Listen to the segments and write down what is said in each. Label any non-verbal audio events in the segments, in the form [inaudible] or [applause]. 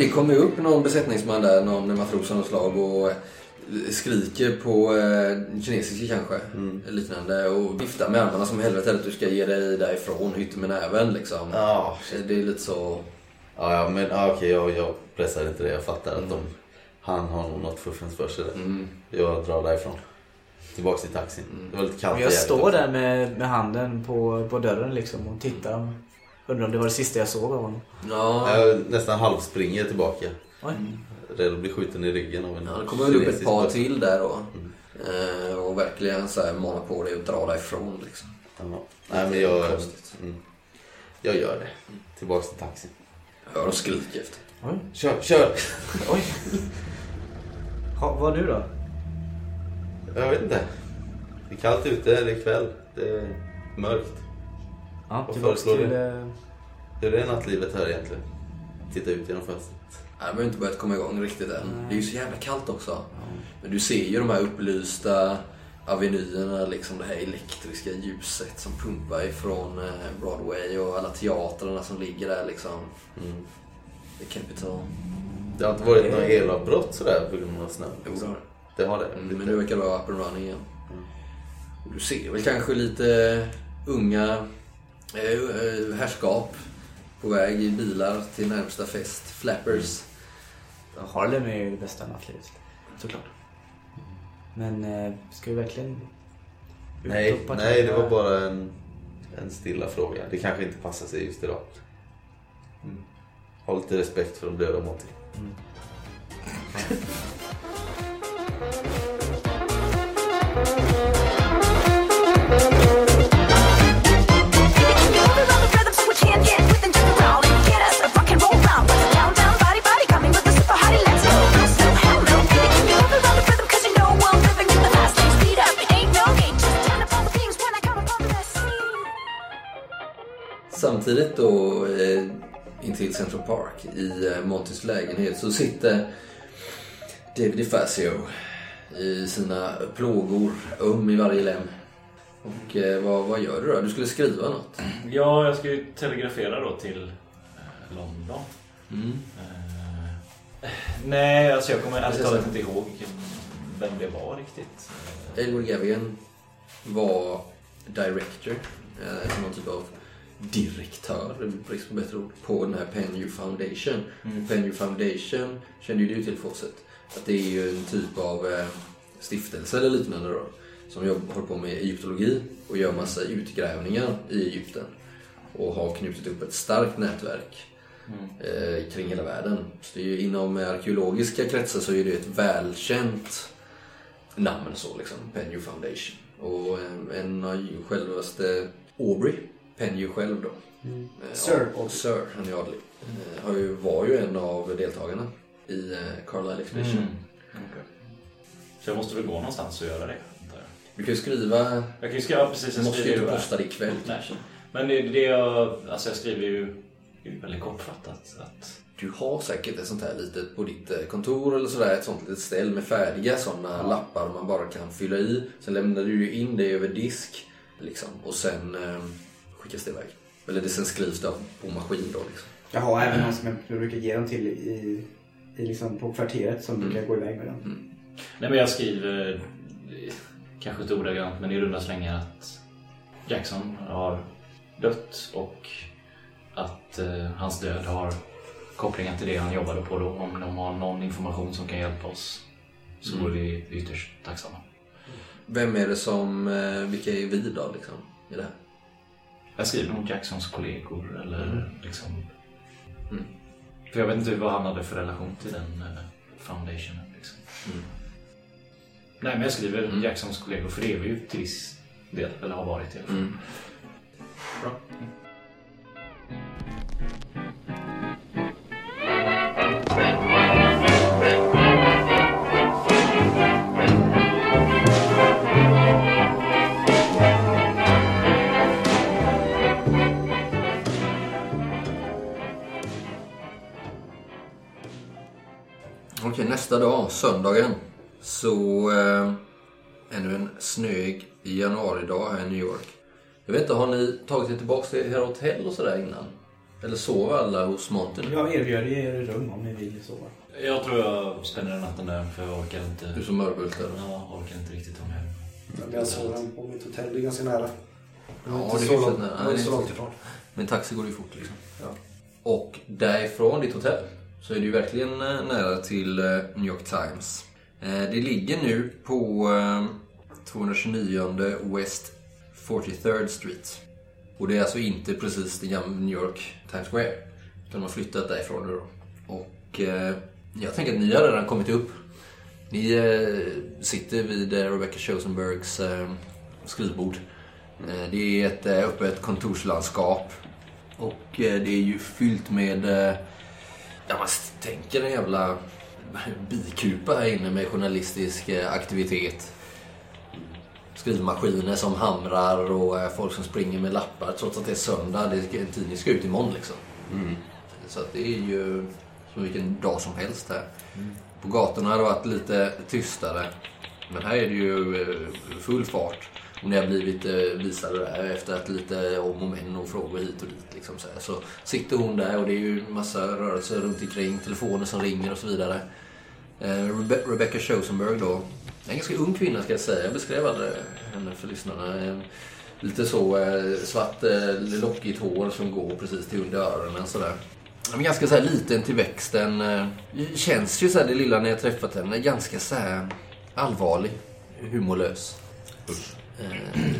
det kommer ju upp någon besättningsman där, någon matros av något slag och skriker på eh, kinesiska kanske. Liknande. Och viftar med armarna som helvete att du ska ge dig därifrån, hytt med näven liksom. Ja, Det är lite så... Ja, ja men ja, okej, jag, jag pressar inte det. Jag fattar att de, han har nog något fuffens för sig där. Mm. Jag drar därifrån. Tillbaks till taxin. Det var lite kallt Men jag står där med, med handen på, på dörren liksom och tittar. Undrar om det var det sista jag såg av honom. Ja, Jag nästan halvspringer tillbaka. Oj. Rädd att bli skjuten i ryggen av en det kommer väl upp ett par till där då. Eh, och verkligen så här manar på dig att dra därifrån liksom. Ja. Nej men jag, Konstigt. mm, jag gör det. Tillbaks till taxin. Hör dem skrika efter. Oj. Kör, kör! [laughs] Oj. Ha, vad nu då? Jag vet inte. Det är kallt ute, det är kväll. Det är mörkt. Ja, Vad föreslår till... du? eh, Hur är nattlivet här egentligen? Titta ut genom fönstret. Nej, det har inte börjat komma igång riktigt än. Det är ju så jävla kallt också. Men du ser ju de här upplysta avenyerna, liksom det här elektriska ljuset som pumpar ifrån eh, Broadway och alla teatrarna som ligger där liksom. Mm. The Capitol. Det har inte varit några elavbrott sådär på grund av snö? Jo, det har det. Har det? Mm, Men nu verkar det vara up and running igen. Du ser väl kanske lite unga herrskap på väg i bilar till närmsta fest. Flappers. Harlem är ju det bästa nattlivet. Såklart. Men eh, ska vi verkligen... ut Nej, och nej, det var bara en, en stilla fråga. Det kanske inte passar sig just idag. Ha lite respekt för de döda Monty. Moving [laughs] Samtidigt då eh, intill Central Park i eh, Montys lägenhet så sitter David DeFazio i sina plågor, um i varje lem. Och eh, vad, vad gör du då? Du skulle skriva något. Ja, jag ska ju telegrafera då till eh, London. Mm. Nej, alltså jag kommer ärligt Precis. talat inte ihåg vem det var riktigt. Edward Gavigan var director, eh, någon typ av direktör, brist på bättre ord, på den här Penn U Foundation. Mm. Penn U Foundation kände ju du till Fawcett. Att det är ju en typ av eh, stiftelse eller liknande då. Som jobb, håller på med egyptologi och gör massa utgrävningar i Egypten. Och har knutit upp ett starkt nätverk eh, kring hela världen. Så det är ju, inom arkeologiska kretsar så är det ett välkänt namn så liksom, Penn Foundation. Och eh, en av självaste Aubrey, Penn ju själv då. Eh, Sir ja, Sir, han är adlig. Eh, har ju, var ju en av deltagarna i eh, Carlisle Expedition. Mm. okej. Så jag måste väl gå någonstans och göra det. Du kan ju skriva, Jag kan ju skriva precis, du jag måste ju inte posta det ikväll Nej. Men det, det jag, alltså jag skriver ju väldigt kortfattat. Att, Du har säkert ett sånt här litet på ditt eh, kontor eller sådär, ett sånt litet ställ med färdiga sådana lappar man bara kan fylla i. Sen lämnar du ju in det över disk liksom, och sen eh, skickas det iväg. Eller det sen skrivs det på maskin då liksom. Jag har även någon som jag brukar ge dem till i, i liksom på kvarteret som brukar gå iväg med dem. nej men jag skriver, eh, kanske inte ordagrant, men i runda slängar att Jackson har dött och att eh, hans död har kopplingar till det han jobbade på då. Om de har någon information som kan hjälpa oss så vore vi ytterst tacksamma. Vem är det som, eh, vilka är vi då liksom i det här? Jag skriver nog Jacksons kollegor eller Mm. liksom... För jag vet inte vad han hade för relation till den eh, foundationen. Liksom. Nej, men jag skriver Mm. Jacksons kollegor för det är vi ju till viss del, eller har varit i alla fall. Mm. Bra. Okej, nästa dag, söndagen, så eh, ännu en snöig januaridag här i New York. Jag vet inte, har ni tagit er tillbaka till era hotell och sådär innan? Eller sover alla hos Monty nu? Jag erbjöd er rum om ni vill sova. Jag tror jag spenderar natten där för jag orkar Du inte. som mörbult där. Jag orkar inte riktigt ta mig hem. Men jag sover på mitt hotell, det är ganska nära. Ja, inte det är så hyfsat långt, nära. det är Nej, inte så långt ifrån. Med taxi går ju fort liksom. Ja. Och därifrån ditt hotell så är det ju verkligen eh, nära till eh, New York Times. Eh, det ligger nu på 229 West 43rd Street. Och det är alltså inte precis det gamla New York Times Square. Utan de har flyttat därifrån nu då. Och jag tänker att ni har redan kommit upp. Ni sitter vid Rebecca Chosenbergs skrivbord. Det är ett öppet kontorslandskap. Och det är ju fyllt med, ja man tänker en jävla bikupa här inne med journalistisk eh, aktivitet. Skrivmaskiner som hamrar och eh, folk som springer med lappar trots att det är söndag. Det ska, en tidning ska ut imorgon liksom. Så att det är ju som vilken dag som helst här. På gatorna har det varit lite tystare. Men här är det ju eh, full fart. Och ni har blivit eh, visade där efter att lite om och men och frågor hit och dit. Liksom så, här. så sitter hon där och det är ju massa rörelser runt omkring. Telefoner som ringer och så vidare. Eh, Rebe- Rebecca Chosenberg då. En ganska ung kvinna ska jag säga. Jag beskrev aldrig henne för lyssnarna. Eh, lite så eh, svart lockigt hår som går precis till under öronen sådär. Ganska så här liten till växten. Känns ju så här det lilla när jag träffat henne. Ganska så här allvarlig. Humorlös. Usch.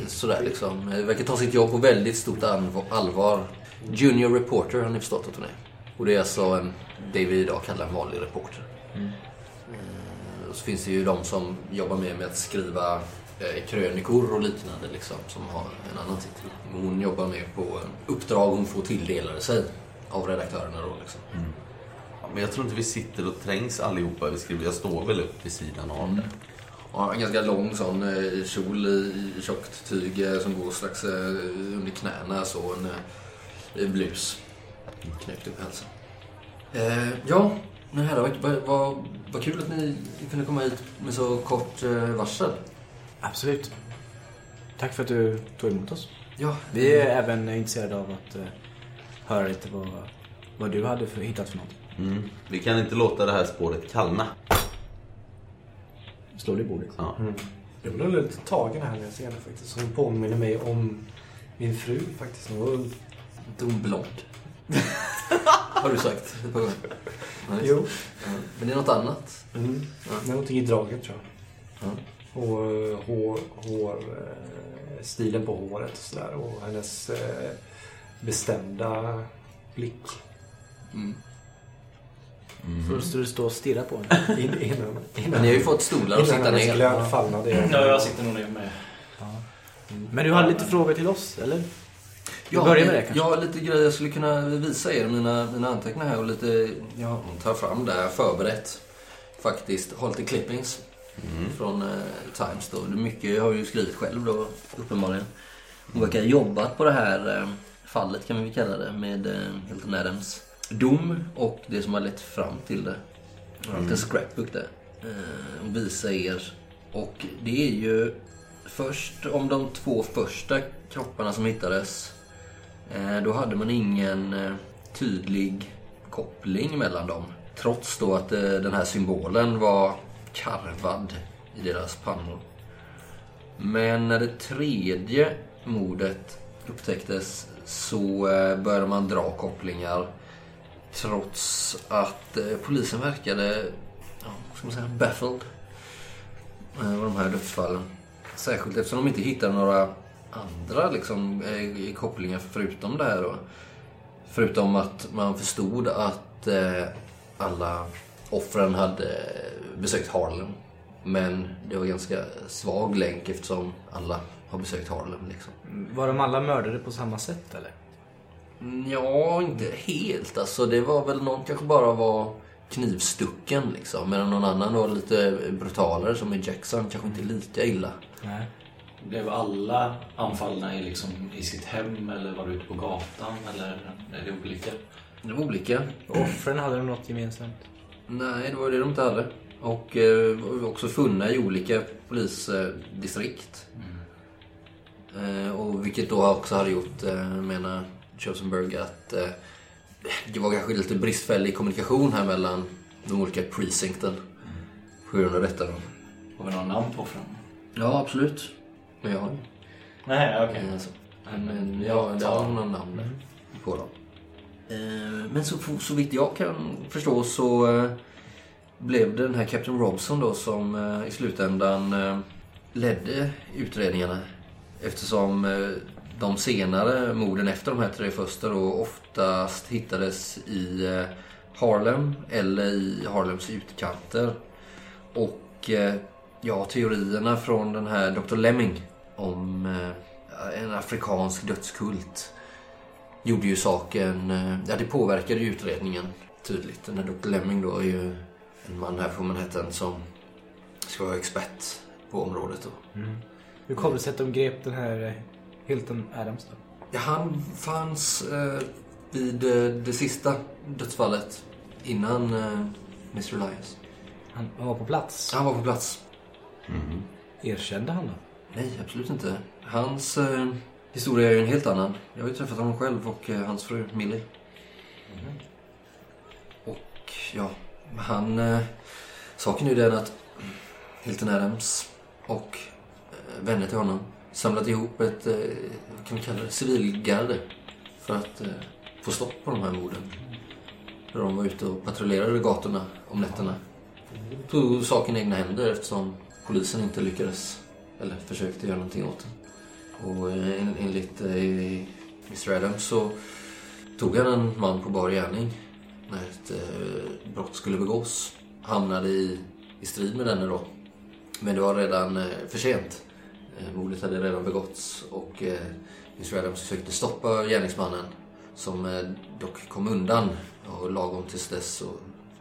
Sådär liksom. Eh, Verkar ta sitt jobb på väldigt stort allvar-. Junior reporter har ni förstått att hon är. Och det är alltså en, det vi idag kallar en vanlig reporter. Eh, Och så finns det ju de som jobbar mer med att skriva eh, krönikor och liknande liksom, som har en annan titel. Hon jobbar mer på eh, uppdrag hon får tilldelade sig av redaktörerna då liksom. Ja, Men jag tror inte vi sitter och trängs allihopa. Vi skriver, jag står väl upp vid sidan av det. Ja, en ganska lång sån eh, kjol i tjockt tyg eh, som går strax eh, under knäna. Så en eh, blus knäppt upp i halsen. Eh, ja, men här vad, vad, vad, vad kul att ni kunde komma hit med så kort eh, varsel. Absolut. Tack för att du tog emot oss. Ja, Vi är även intresserade av att eh, höra lite vad, vad du hade för, hittat för något. Mm. Vi kan inte låta det här spåret kallna. Slår i bordet? Ja. Jag blev lite tagen här när jag ser henne faktiskt. Hon påminner mig om min fru faktiskt. Hon var dum blond. [laughs] Har du sagt ett par gånger. Ja. Jo. Ja, Men det är något annat. Mm. Ja. Det är någonting i draget tror jag. Ja. Och eh, hår, hår, eh, stilen på håret och sådär. Och hennes eh, bestämda blick. Mm. Så står du stå och stirra på henne. In, innan, innan, Men ni har ju fått stolar att innan sitta ner. glöd fallnade. Ja, jag sitter nog ner med. Men du hade lite frågor till oss, eller? Ja, börjar med det kanske. Jag har lite grejer jag skulle kunna visa er, mina, mina anteckningar här och lite, ja, tar fram där förberett. Faktiskt, har lite clippings från eh, Times då. Det Mycket jag har ju skrivit själv då, uppenbarligen. Hon verkar ha jobbat på det här eh, fallet kan vi kalla det med eh, Hilton Adams dom och det som har lett fram till det. Jag har en liten scrapbook där. Eh, visa er. Och det är ju först om de två första kropparna som hittades. Eh, då hade man ingen eh, tydlig koppling mellan dem. Trots då att eh, den här symbolen var karvad i deras pannor. Men när det tredje mordet upptäcktes så eh, började man dra kopplingar. Trots att eh, polisen verkade, ja, vad ska man säga, baffled. Eh, av de här dödsfallen. Särskilt eftersom de inte hittade några andra liksom, eh, kopplingar förutom det här då. Förutom att man förstod att eh, alla offren hade besökt Harlem. Men det var ganska svag länk eftersom alla har besökt Harlem. Liksom. Var de alla mördade på samma sätt, eller? Ja, inte helt. Alltså, det var väl någon kanske bara var knivstucken liksom. Medan någon annan var lite brutalare som i Jackson. Kanske inte lika illa. Nej. Blev alla anfallna i, liksom, i sitt hem eller var du ute på gatan eller är det olika? Det var olika. Offren hade de något gemensamt? Nej, det var det de inte hade. Och eh, var också funna i olika polisdistrikt. Eh, och vilket då också hade gjort, eh, menar Chosenberg, att eh, det var kanske lite bristfällig kommunikation här mellan de olika precincten. På grund av detta då. Har vi någon namn på offren? Ja, absolut. Men jag har Nej, okej. okay. alltså. Men, men ja, det har någon namn där på dem. Eh, Men så, så vitt jag kan förstå så eh, blev det den här Captain Robson då som eh, i slutändan eh, ledde utredningarna. Eftersom eh, de senare morden efter de här tre första då oftast hittades i eh, Harlem eller i Harlems utkanter. Och eh, ja, teorierna från den här Dr. Lemming om eh, en afrikansk dödskult gjorde ju saken, ja det påverkade ju utredningen tydligt. Den här Dr. Lemming då är ju en man här från Manhattan som ska vara expert på området då. Mm. Hur kom det sig att de grep den här Hilton Adams då? Ja, han fanns eh, vid det sista dödsfallet innan eh, Mr. Elias. Han, var på plats. Han var på plats. Erkände han då? Nej, absolut inte. Hans eh, historia är ju en helt annan. Jag har ju träffat honom själv och eh, hans fru Millie. Och ja, han... Eh, saken är ju den att Hilton Adams och eh, vänner till honom samlat ihop ett, eh, vad kan vi kalla det, civilgarde för att eh, få stopp på de här morden. När de var ute och patrullerade gatorna om nätterna. Tog saken i egna händer eftersom polisen inte lyckades, eller försökte göra någonting åt den. Och eh, en- enligt eh, Mr Adams så tog han en man på bar gärning när ett eh, brott skulle begås. Hamnade i, i strid med denne då. Men det var redan eh, för sent. Eh, mordet hade redan begåtts och eh, Mr Adams försökte stoppa gärningsmannen som eh, dock kom undan. Och lagom tills dess så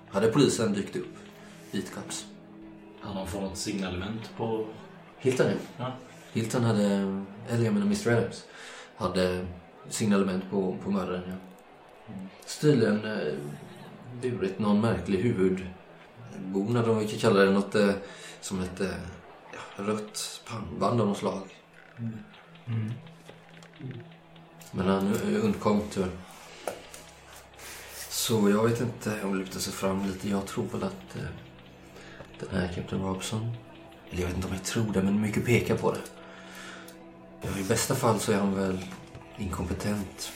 hade polisen dykt upp. Vitkaps. Han har fått signalement på... Hilton ja. Ja. Hilton hade, eller jag menar Mr Adams, hade signalement på, på mördaren. Ja. Tydligen eh, burit någon märklig huvudbonad, om vi kan kalla det något eh, som ett eh, ja, rött pannband av något slag. Men han undkom tyvärr. Så jag vet inte om det lutar sig fram lite. Jag tror väl att eh, den här Captain Robson eller jag vet inte om jag tror det, men mycket pekar på det. Ja, I bästa fall så är han väl inkompetent.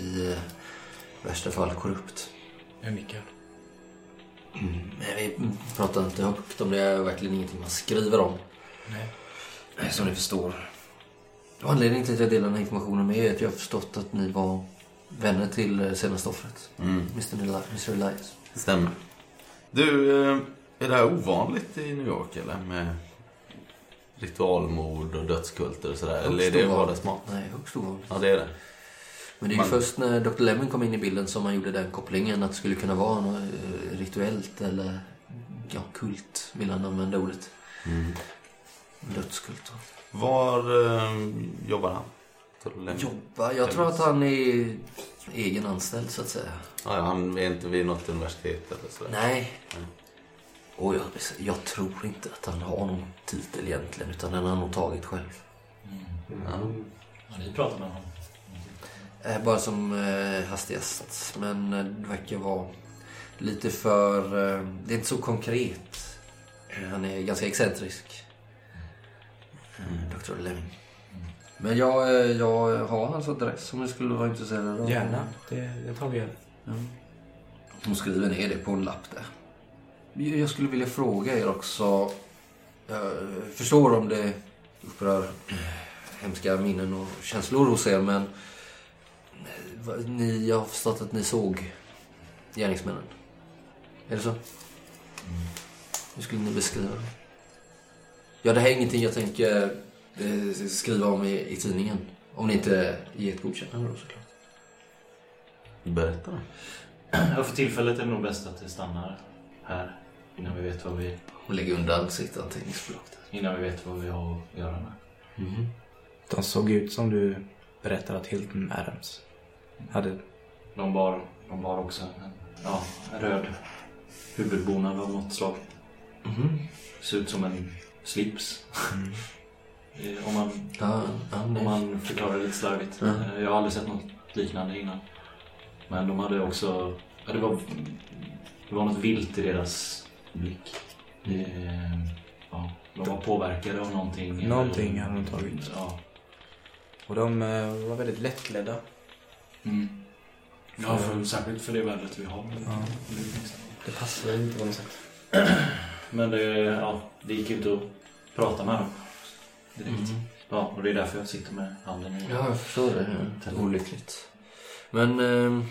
I eh, värsta fall korrupt. Jag. Men vi pratar inte högt om det. är verkligen ingenting man skriver om. Nej. Som ni förstår. Och anledningen till att jag delar den här informationen med er är att jag har förstått att ni var vänner till eh, senaste offret. Mm, Mr. Eli- Mr. Elias. det stämmer. Du, eh, är det här ovanligt i New York eller? Med ritualmord och dödskulter och sådär? Eller är det vardagsmat? Nej, högst ovanligt. Ja, det är det. Men det är ju Man- först när Dr. Lemon kom in i bilden som man gjorde den kopplingen att det skulle kunna vara något eh, rituellt eller ja, kult, vill han använda ordet. Mm. Dödskult. Var eh, jobbar han? Tullem. Jobba, jag tror att han är egen anställd så att säga. Ja, ja, han är inte vid något universitet eller sådär? Nej. Mm. Och jag, jag tror inte att han har någon titel egentligen utan den har han nog tagit själv. Ja. Har ni pratat med honom? Eh, Bara som eh, hastigast. Men eh, det verkar vara lite för... Det är inte så konkret. Han är ganska excentrisk. Dr. Lemming. Men jag, jag har hans adress om ni skulle vara intresserade av Gärna. Det, det tar vi gärna. Hon skriver ner det på en lapp där. Jag skulle vilja fråga er också. Jag förstår om det upprör hemska minnen och känslor hos er men ni, jag har förstått att ni såg gärningsmännen. Är det så? Hur skulle ni beskriva det? Ja, det här är ingenting jag tänker eh, skriva om i, i tidningen. Om ni inte ger ett godkännande då såklart. Berätta då. Ja, för tillfället är det nog bäst att det stannar här. Innan vi vet vad vi, Och lägg undan sitt anteckningsblock där. innan vi vet vad vi har att göra med. De såg ut som du berättade att Hilton Adams hade. De bar, de bar också en, ja, röd huvudbonad av något slag. Ser ut som en slips. Eh, om, man, ja, om nej. man förklarar det lite slarvigt. Eh, Jag har aldrig sett något liknande innan. Men de hade också... Ja, det, var, det var något vilt i deras blick. Det, ja, de var påverkade av någonting. Någonting hade de tagit. Ja. Och de eh, var väldigt lättledda. Mm. Ja, för, särskilt för det värdet vi har. Ja. Det passade inte på något sätt. [clears throat] Men det, ja, det gick ju inte att prata med dem direkt. Mm. Ja, och det är därför jag sitter med handen i Ja, jag förstår det. Är olyckligt. Men eh,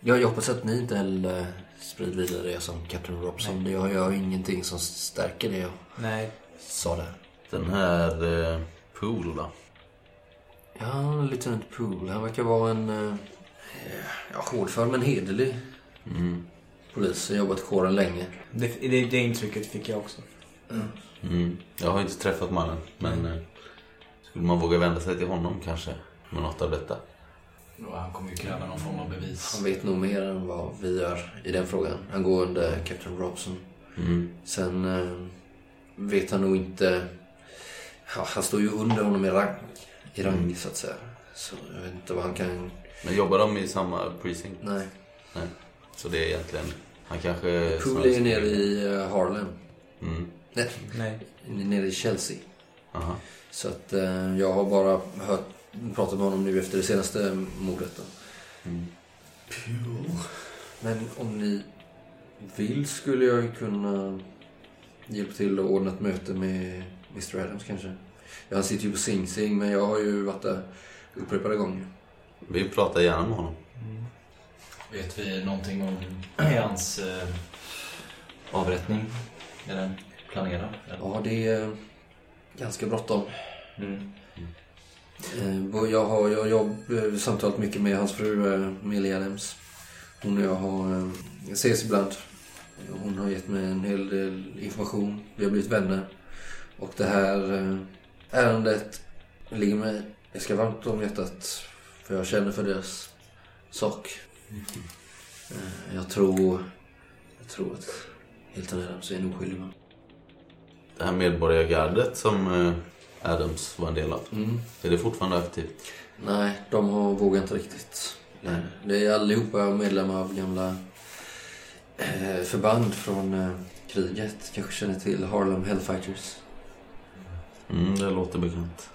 jag, hoppas att ni inte heller sprider vidare det som Captain Robson. Det har jag ingenting som stärker det jag Nej. sa där. Den här eh, Pool då? Ja, Lieutenant Poole. Han verkar vara en eh, ja, hårdför men hederlig Mm. polis. Har jobbat i kåren länge. Det, det, det intrycket fick jag också. Mm. Jag har inte träffat mannen, men eh, skulle man våga vända sig till honom kanske med något av detta? Han kommer ju kräva någon form av bevis. Han vet nog mer än vad vi gör i den frågan. Han går under Captain Robson. Mm. Sen eh, vet han nog inte... Ja, han står ju under honom i rang, rang så att säga. Så jag vet inte vad han kan... Men jobbar de i samma precinct? Nej. Nej. Så det är egentligen, han kanske... Poole är ju nere i eh, Harlem. Mm. Nej, Nej. nere i Chelsea. Aha. Så att eh, jag har bara hört, pratat med honom nu efter det senaste mordet. Då. Mm. Men om ni vill skulle jag ju kunna hjälpa till att ordna ett möte med Mr Adams kanske. Han sitter ju på Sing Sing men jag har ju varit där upprepade gånger. Vi pratar gärna med honom. Vet vi någonting om hans eh, avrättning? Är den planerad? eller? Ja, det är ganska bråttom. Mm. Eh, och Jag har jag, jag, eh, samtalat mycket med hans fru eh, Millie Adams. Hon och jag har, eh, ses ibland. Hon har gett mig en hel del information. Vi har blivit vänner. Och det här eh, ärendet ligger mig ganska varmt om hjärtat. För jag känner för deras sak. Eh, Jag tror, jag tror att Hilton Adams är en oskyldig man. Det här medborgargardet som eh, Adams var en del av. Mm. Är det fortfarande aktivt? Nej, de har vågat inte riktigt. Nej. Det är allihopa medlemmar av gamla eh, förband från kriget. Kanske känner till Harlem Hellfighters. Mm, det låter bekant.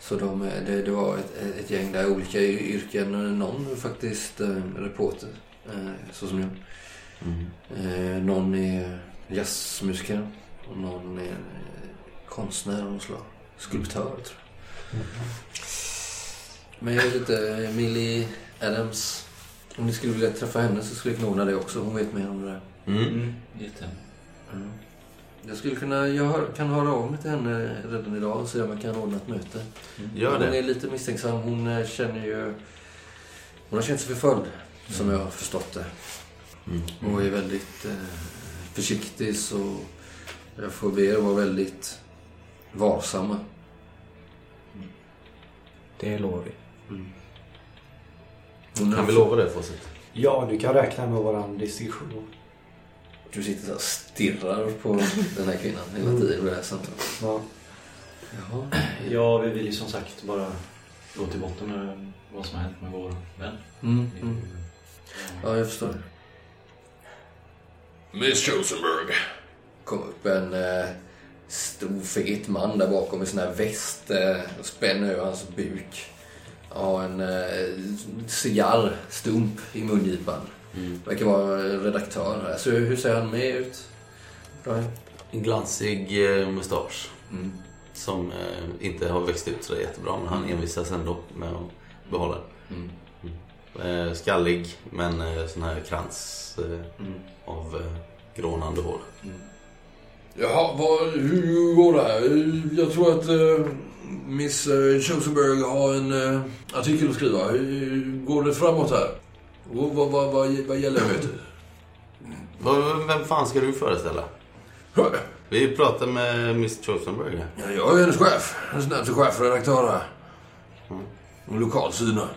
Så de, är- det, det var ett, ett gäng där, olika yrken. Någon är faktiskt eh, reporter, eh, så som jag. Mm. Eh, någon är jazzmusiker och någon är eh, konstnär av något slag. Skulptör, tror jag. Men jag vet inte, Millie Adams. Om ni skulle vilja träffa henne så skulle jag kunna ordna det också. Hon vet mer om det där. Mm. Mm. Jätte. Mm. Jag skulle kunna, jag hör, kan höra av mig till henne redan idag och se om jag kan ordna ett möte. Gör Hon det. är lite misstänksam. Hon eh, känner ju... Hon har känt sig förföljd, som jag har förstått det. Mm. Och är väldigt eh, försiktig så jag får be er vara väldigt varsamma. Det lovar vi. Hon Kan vi lova det Fawcett? Ja, du kan räkna med våran distinktion. Du sitter och stirrar på den här kvinnan hela tiden med det här samtalet. Ja. Jaha. Ja, vi vill ju som sagt bara gå till botten med vad som har hänt med vår vän. Mm, mm. Ja, jag förstår. Miss Chosenberg. kom upp en eh, stor fet man där bakom med sån här väst eh, och spänner över hans buk. Har en eh, cigarrstump i mungipan. Mm. Verkar vara redaktör här. Så hur ser han med ut? Brian? En glansig eh, mustasch Mm. som eh, inte har växt ut så jättebra men han envisas ändå med att behålla den. Mm. Eh, skallig men eh, sån här krans eh, Mm. av eh, grånande hår. Jaha, vad, hur går det här? Jag tror att eh, Miss Chosenberg har en artikel att skriva. Hur går det framåt här? Och vad, vad, vad, vad gäller? Vad- Vem fan ska du föreställa? Vi pratar med Miss Chosenberg här. Ja, jag är hennes chef. Hennes närmaste chefredaktör här. Och lokalsyna.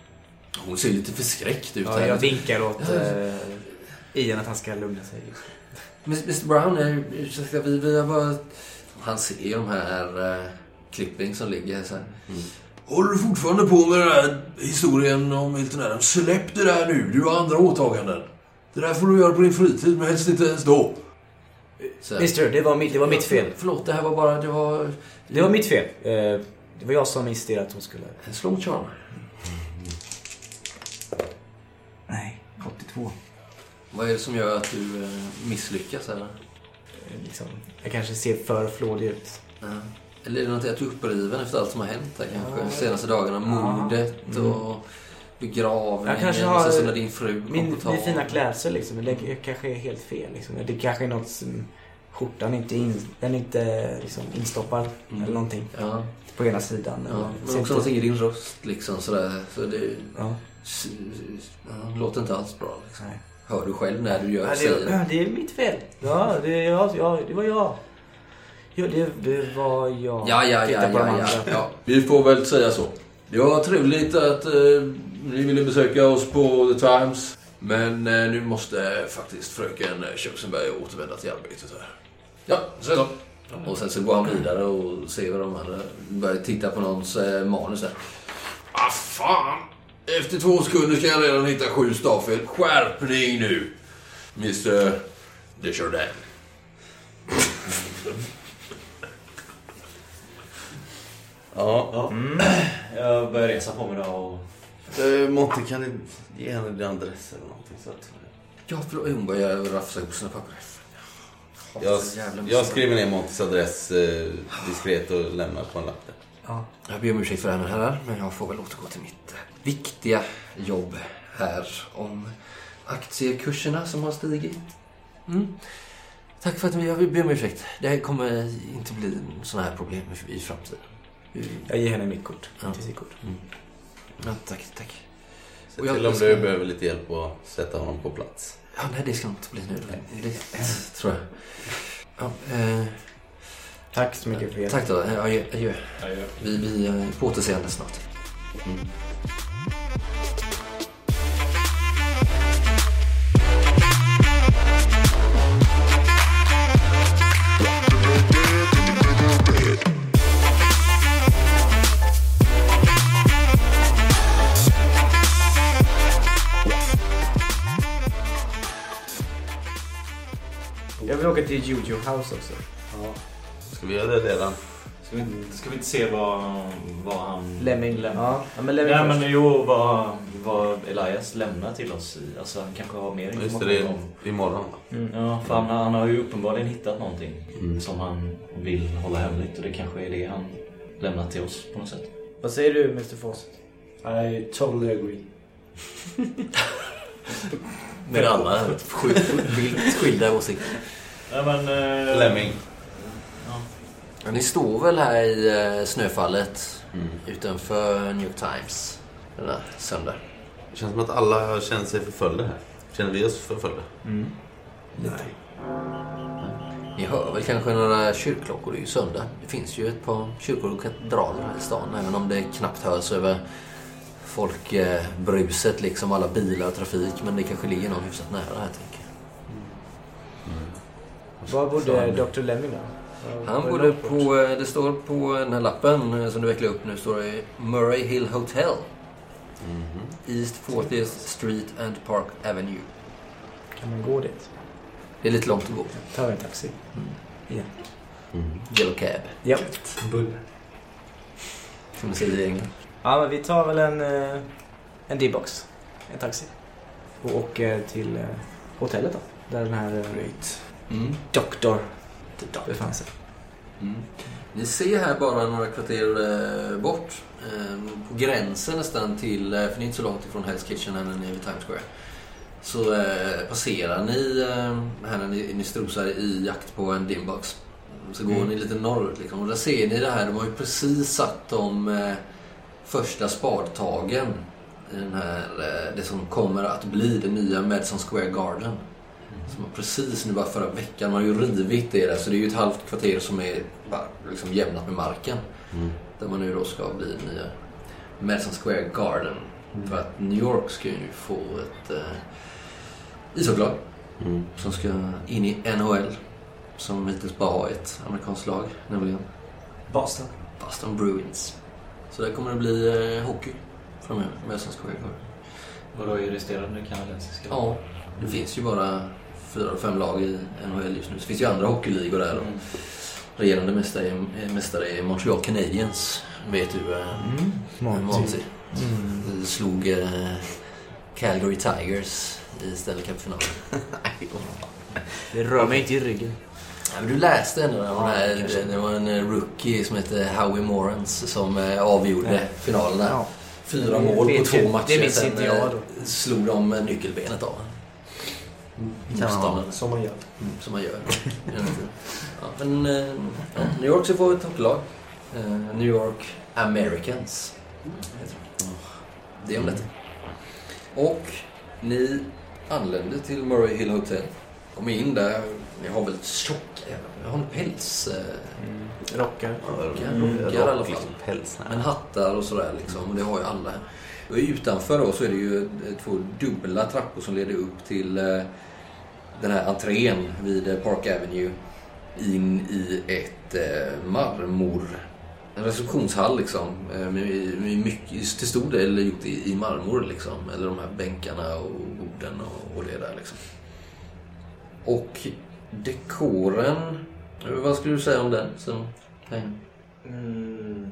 Hon ser lite förskräckt ut Ja, här. jag vinkar åt eh, Ian att han ska lugna sig. Miss- Mr Brown, eh, ursäkta, vi, vi har bara... Han ser ju de här eh, klipping som ligger här så här. Mm. Håller du fortfarande på med den här historien om Milton Adams? Släpp det där nu, du har andra åtaganden. Det där får du göra på din fritid, men helst inte ens då. Så, Mister, det var mitt, det var mitt fel. Förlåt, det här var bara... Det var... Det var mitt fel. Eh, Det var jag som insisterade att hon skulle... En slow charm. Nej, 82. Vad är det som gör att du eh, misslyckas här? Eh, Liksom, jag kanske ser för flådig ut. Ja. Eller är det något att du är uppriven efter allt som har hänt här kanske? Ja. Senaste dagarna, mordet och begravningen. Jag kanske har- sen när din fru Min, min fina klädsel liksom, det kanske är helt fel. Liksom. Det kanske är något som... Skjortan inte, in, den inte liksom, instoppad Mm. eller någonting. Ja, På ena sidan. ja. Men också inte- någonting i din röst liksom sådär. Så det Ja, låter inte alls bra. Liksom. Hör du själv när du gör, Ja, det, det? är mitt fel. Ja, det, ja, det var jag. Ja, det, det var jag. Ja, ja, ja, på ja, ja, ja. Vi får väl säga så. Det var trevligt att eh, ni ville besöka oss på The Times. Men eh, nu måste faktiskt fröken Köksenberg återvända till arbetet här. Ja, så så. Och sen så går han vidare och ser vad de andra börjar titta på någons eh, manus där. Ah, fan! Efter två sekunder ska jag redan hitta sju stavfel. Skärpning nu! Mr Desjardins. Ja. Ja. Jag börjar resa på mig då och... Eh, Monty, kan du ge henne din adress eller någonting? Så att... Ja, förlåt. Hon börjar rafsa ihop sina papper. jag, jag skriver ner Montys adress eh, diskret och lämnar på en lapp där. Ja. Jag ber om ursäkt för det här herrar, men jag får väl återgå till mitt eh, viktiga jobb här om aktiekurserna som har stigit. Mm. Tack för att ni, jag ber om ursäkt. Det här kommer inte bli sådana här problem i framtiden. Mm. Jag ger henne mitt kort. Ja. Sitt kort. Ja, tack, tack. Se Och jag- till om du behöver lite hjälp att sätta honom på plats. Ja, nej, det ska inte bli nu. Det [laughs] tror jag. Ja, eh, Tack så mycket för hjälpen. tack då. Eh, Adjö. adjö. Adjö. Vi, vi är på återseende snart. Jag åka till Jojo House också. Ska vi göra det redan? Ska vi, inte- ska vi inte se vad, vad han... Lemming. Ja, ja men Lemming Nej först. men jo, vad, vad Elias lämnar till oss i. Alltså han kanske har mer Just information det, det om... är imorgon? Mm. Ja, för han, han har ju uppenbarligen hittat någonting Mm. som han vill hålla hemligt och det kanske är det han lämnar till oss på något sätt. Vad säger du Mr Fawcett? I totally agree. [laughs] Med alla sjukt vilt skilda åsikter. Nej men... Eh, Lemming. Ja. Ni står väl här i eh, snöfallet Mm. utanför New York Times den där söndag. Det känns som att alla känner sig förföljda här. Känner vi oss förföljda? Mm. Nej. Ni hör väl kanske några kyrkklockor, det är ju söndag. Det finns ju ett par kyrkor och katedraler här i stan, även om det knappt hörs över folkbruset, liksom alla bilar och trafik. Men det kanske ligger någon hyfsat nära här, tänker jag. Var bodde Dr Lemming då? Han bodde på, eh, det står på den här lappen eh, som du vecklar upp nu, står det Murray Hill Hotel. East 40th Street and Park Avenue. Kan man gå dit? Det är lite långt att gå. Vi en taxi? Igen. Yellow cab, Ja. Bull. som man säger i England. Ja, men vi tar väl en, eh, en D-box. En taxi. Och åker till eh, hotellet då. Där den här eh, Great. Mm. doktor befann sig. Mm. Ni ser här bara några kvarter eh, bort, eh, på gränsen nästan till, eh, för ni är inte så långt ifrån Hell's Kitchen ni är vid Times Square. Så eh, passerar ni eh, här när ni, ni strosar i jakt på en dimbox. Så går ni lite norrut liksom, och där ser ni det här, de har ju precis satt de första spadtagen i den här, det som kommer att bli det nya Madison Square Garden. Som har precis nu bara förra veckan, man har ju rivit det där så det är ju ett halvt kvarter som är bara liksom jämnat med marken. Mm. Där man nu då ska bli nya Madison Square Garden. För att New York ska ju nu få ett eh, ishockeylag Mm. som ska in i NHL. Som hittills bara har ett amerikanskt lag, nämligen Boston. Boston Bruins. Så där kommer det bli eh, hockey framöver med svenska skidor. Vadå är resterande kanadensiska? Ja, det finns ju bara fyra, fem lag i NHL just nu. Så finns ju andra hockeyligor där. Och regerande mästare är, mästare är Montreal Canadiens. Vet du? eh, Mm. Monty. Vi slog eh, Calgary Tigers i Stanley Cup-finalen. [laughs] Det rör mig inte i ryggen. Ja, men du läste ändå den här, det var en eh, rookie som hette Howie Morans som eh, avgjorde. Ja. Fyra Det mål på två matcher. det minns inte jag då. slog de nyckelbenet av honom. Motståndaren. Som man gör. Mm, som man gör. [laughs] ja, men eh, ja, New York ska få ett topplag. Eh, New York Americans. de. Det är om detta. Och ni anlände till Murray Hill Hotel. Kom in där. Ni har väl tjocka Jag har en päls. Eh, Rockar. rockar i alla fall. päls. men hattar och sådär liksom. Och det har ju alla. Och utanför då så är det ju eh, två dubbla trappor som leder upp till eh, den här entrén vid Park Avenue. In i ett eh, marmor... En receptionshall liksom. eh, Med, mycket, till stor del gjort i, i marmor liksom. Eller de här bänkarna och borden och, och det där liksom. Och dekoren... Vad skulle du säga om den? Nej. Mm.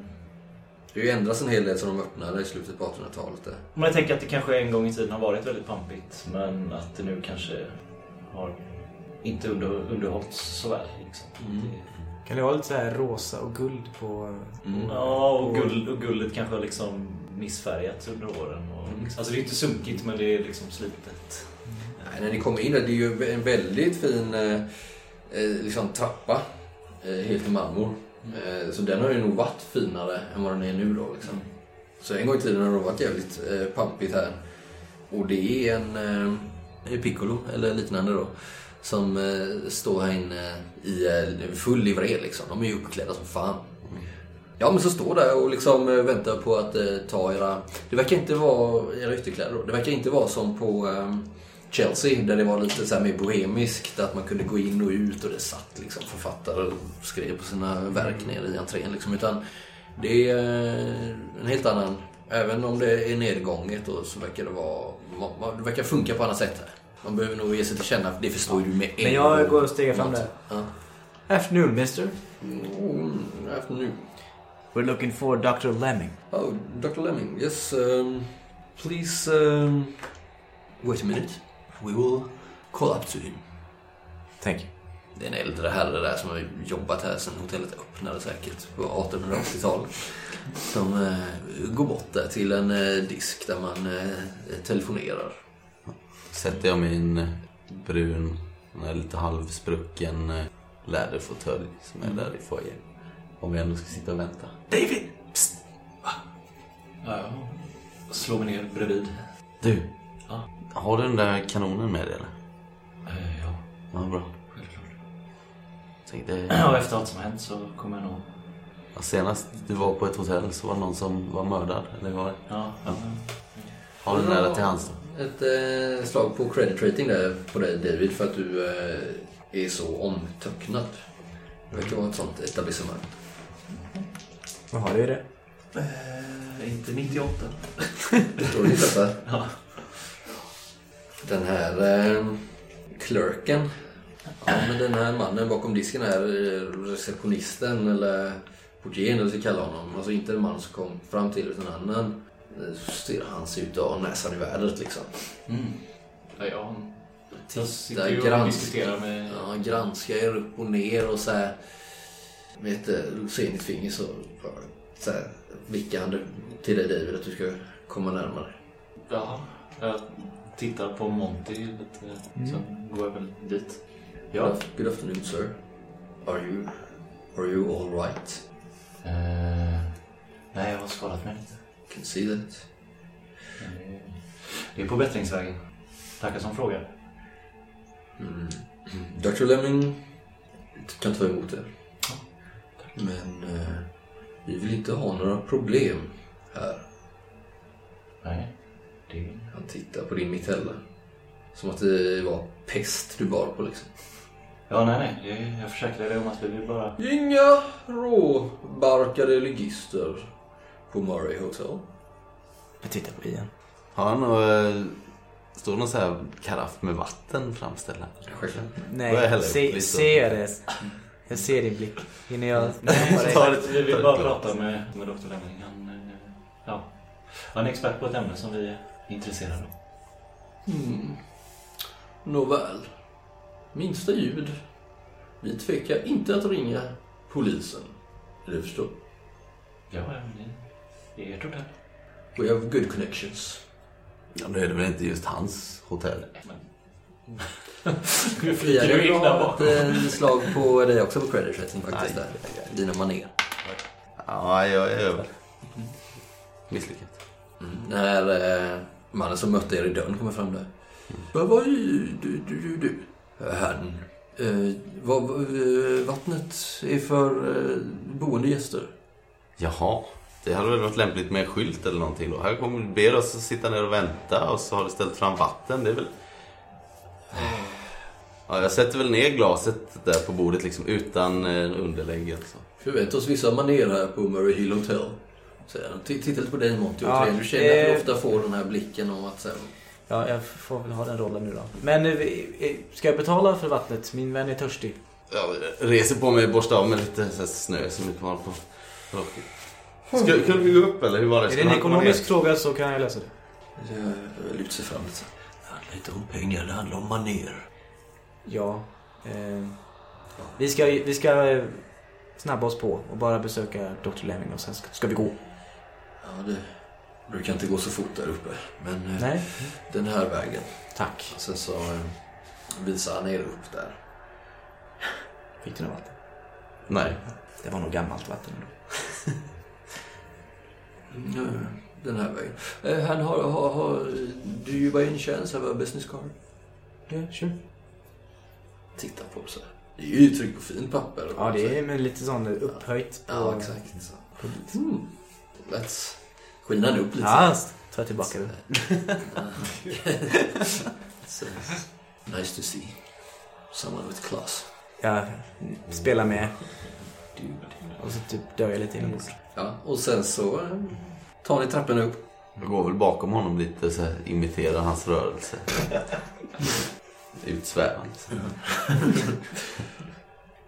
Det har ju ändrats en hel del sedan de öppnade i slutet på 1800-talet. där. Men jag tänker att det kanske en gång i tiden har varit väldigt pampigt men att det nu kanske har inte under, underhållits så väl. Liksom. Det- Kan det vara lite så här rosa och guld på... Mm. Ja, och, guld, och guldet kanske har liksom missfärgats under åren. Och, Mm. Alltså det är inte sunkigt men det är liksom slitet. Nej, när ni kommer in där, det är ju en väldigt fin eh, eh, liksom trappa. Eh, helt i marmor. Eh, så den har ju nog varit finare än vad den är nu då. Liksom. Så en gång i tiden har det varit jävligt eh, pampigt här. Och det är en eh, piccolo, eller liknande då. Som eh, står här inne i eh, full livré liksom. De är ju uppklädda som fan. Ja men så står där och liksom eh, väntar på att eh, ta era... Det verkar inte vara era ytterkläder då. Det verkar inte vara som på eh, Chelsea där det var lite så här mer bohemiskt. Att man kunde gå in och ut och det satt liksom författare och skrev på sina verk nere i entrén liksom. Utan det är eh, en helt annan... Även om det är nedgånget då, så verkar det vara... Det verkar funka på annat sätt här. Man behöver nog ge sig till känna, för det förstår ju du med en Men jag gång. går och stegar fram där. Ja. Afternoon, mister. Mm, afternoon. We're looking for Dr. Lemming. Oh, Dr. Lemming, yes. Um, please um, wait a minute. We will call up to him. Thank you. Det är en äldre herre där som har jobbat här sedan hotellet öppnade säkert på 1880-talet. Som eh, går bort där till en eh, disk där man eh, telefonerar. Sätter jag min brun, den här lite halvsprucken eh, läderfåtölj som är där i foajén. Om vi ändå ska sitta och vänta. David! Psst! Ja, jag slår mig ner bredvid. Du, Ja. har du den där kanonen med dig eller? Eh, Ja, Ja, bra. Tänkte, [clears throat] Och efter allt som hänt så kommer jag nog... ja, senast du var på ett hotell så var det någon som var mördad, eller vad var det? Ja, ja. Har du nära till hands? Ett eh, slag på credit rating där på dig David för att du eh, är så omtöcknad. Det verkar vara ett sånt etablissemang. Jaha, det är det. Eh, inte 98. Står det i detta? Ja. Den här eh, clerken. Ja, men den här mannen bakom disken är eh, receptionisten eller portieren eller vad vi ska kalla honom. Alltså inte den man som kom fram till utan en annan. eh, Så ser han ser ut att ha näsan i vädret liksom. Mm. Ja, sitter Titta, och diskuterar med... ja, granskar er upp och ner och så här. Med ett eh, senigt finger så, så här, vickar han till dig David att du ska komma närmare. Ja, jag tittar på Monty lite. Sen går jag väl dit. Ja. Good afternoon sir. Are you, are you all right? Eh, nej, jag har skadat mig lite. Can see that. Men det- är på bättringsvägen. Tackar som frågar. [clears throat] Dr Lemming kan ta emot det. Men eh, vi vill inte ha några problem här. Nej, det... Han tittar på din mitella. Som att det var pest du bar på liksom. Ja, nej, nej. Jag försäkrar dig om att vi vill bara... Inga råbarkade ligister. på Murray Hotel. Jag tittar på Ian. Har han någon... Står det någon sån här karaff med vatten framställd jag Nej, upp se, ser det. Jag ser din blick. Hinner jag [laughs] ta ett- Vi vill bara prata med, med Dr. Lemming. Han, eh, ja, han är expert på ett ämne som vi är intresserade av. Mm. Nåväl. Minsta ljud. Vi tvekar inte att ringa polisen. Du förstår? Ja, ja, det är ert hotell. We have good connections. Ja, nu är det väl inte just hans hotell? Men... [laughs] Du där bra ett eh, slag på dig också på credit rating faktiskt. Aj, där. Dina manér. Ja, jag är över. Misslyckat. Mm. När eh, mannen som mötte er i dörren kommer fram där. Vad var ju du, du, du, du? Han. Eh, vad, eh, vattnet är för eh, boende gäster. Jaha. Det hade väl varit lämpligt med en skylt eller någonting då. Här kommer ber oss att sitta ner och vänta och så har du ställt fram vatten. Det är väl... Ja, jag sätter väl ner glaset där på bordet liksom utan eh, underlägg alltså. Förväntar oss vissa manér här på Murray Hill Hotel. Titta lite på dig Monty Ja, återigen. Du känner att du ofta får den här blicken om att så här, Ja, jag får väl ha den rollen nu då. Men eh, eh, ska jag betala för vattnet? Min vän är törstig. Jag reser på mig och borstar av med lite så snö som är kvar på locket. Ska, kan vi gå upp eller hur var det? Är det en ekonomisk fråga så kan jag lösa det. Jag lyfter sig fram lite. Det handlar inte om pengar, det handlar om manér. Ja. Eh, vi ska, vi ska eh, snabba oss på och bara besöka Dr. Lemming och sen ska, ska vi gå. Ja, det brukar inte gå så fort där uppe. Men eh, Nej, den här vägen. tack. Sen så eh, visar han er upp där. Fick du något vatten? Nej. Det var nog gammalt vatten. ändå. [laughs] Mm, Den här vägen. Eh, Han har, har, har... Do you by any chance have a business card? Yeah, sure. Titta på så. här. Det är ju tryck på fin papper. Ja, det är med lite sån upphöjt på... Ja, exakt. Så. Mm. Let's skina den upp lite. Ja, ta tillbaka det. [laughs] Så, nice to see. Someone with class. Jag spelar med. Och så typ dör jag lite inombords. Ja, och sen så eh, tar ni trappan upp. Jag går väl bakom honom lite så här, imiterar hans rörelse. [laughs] Utsvävande. [laughs]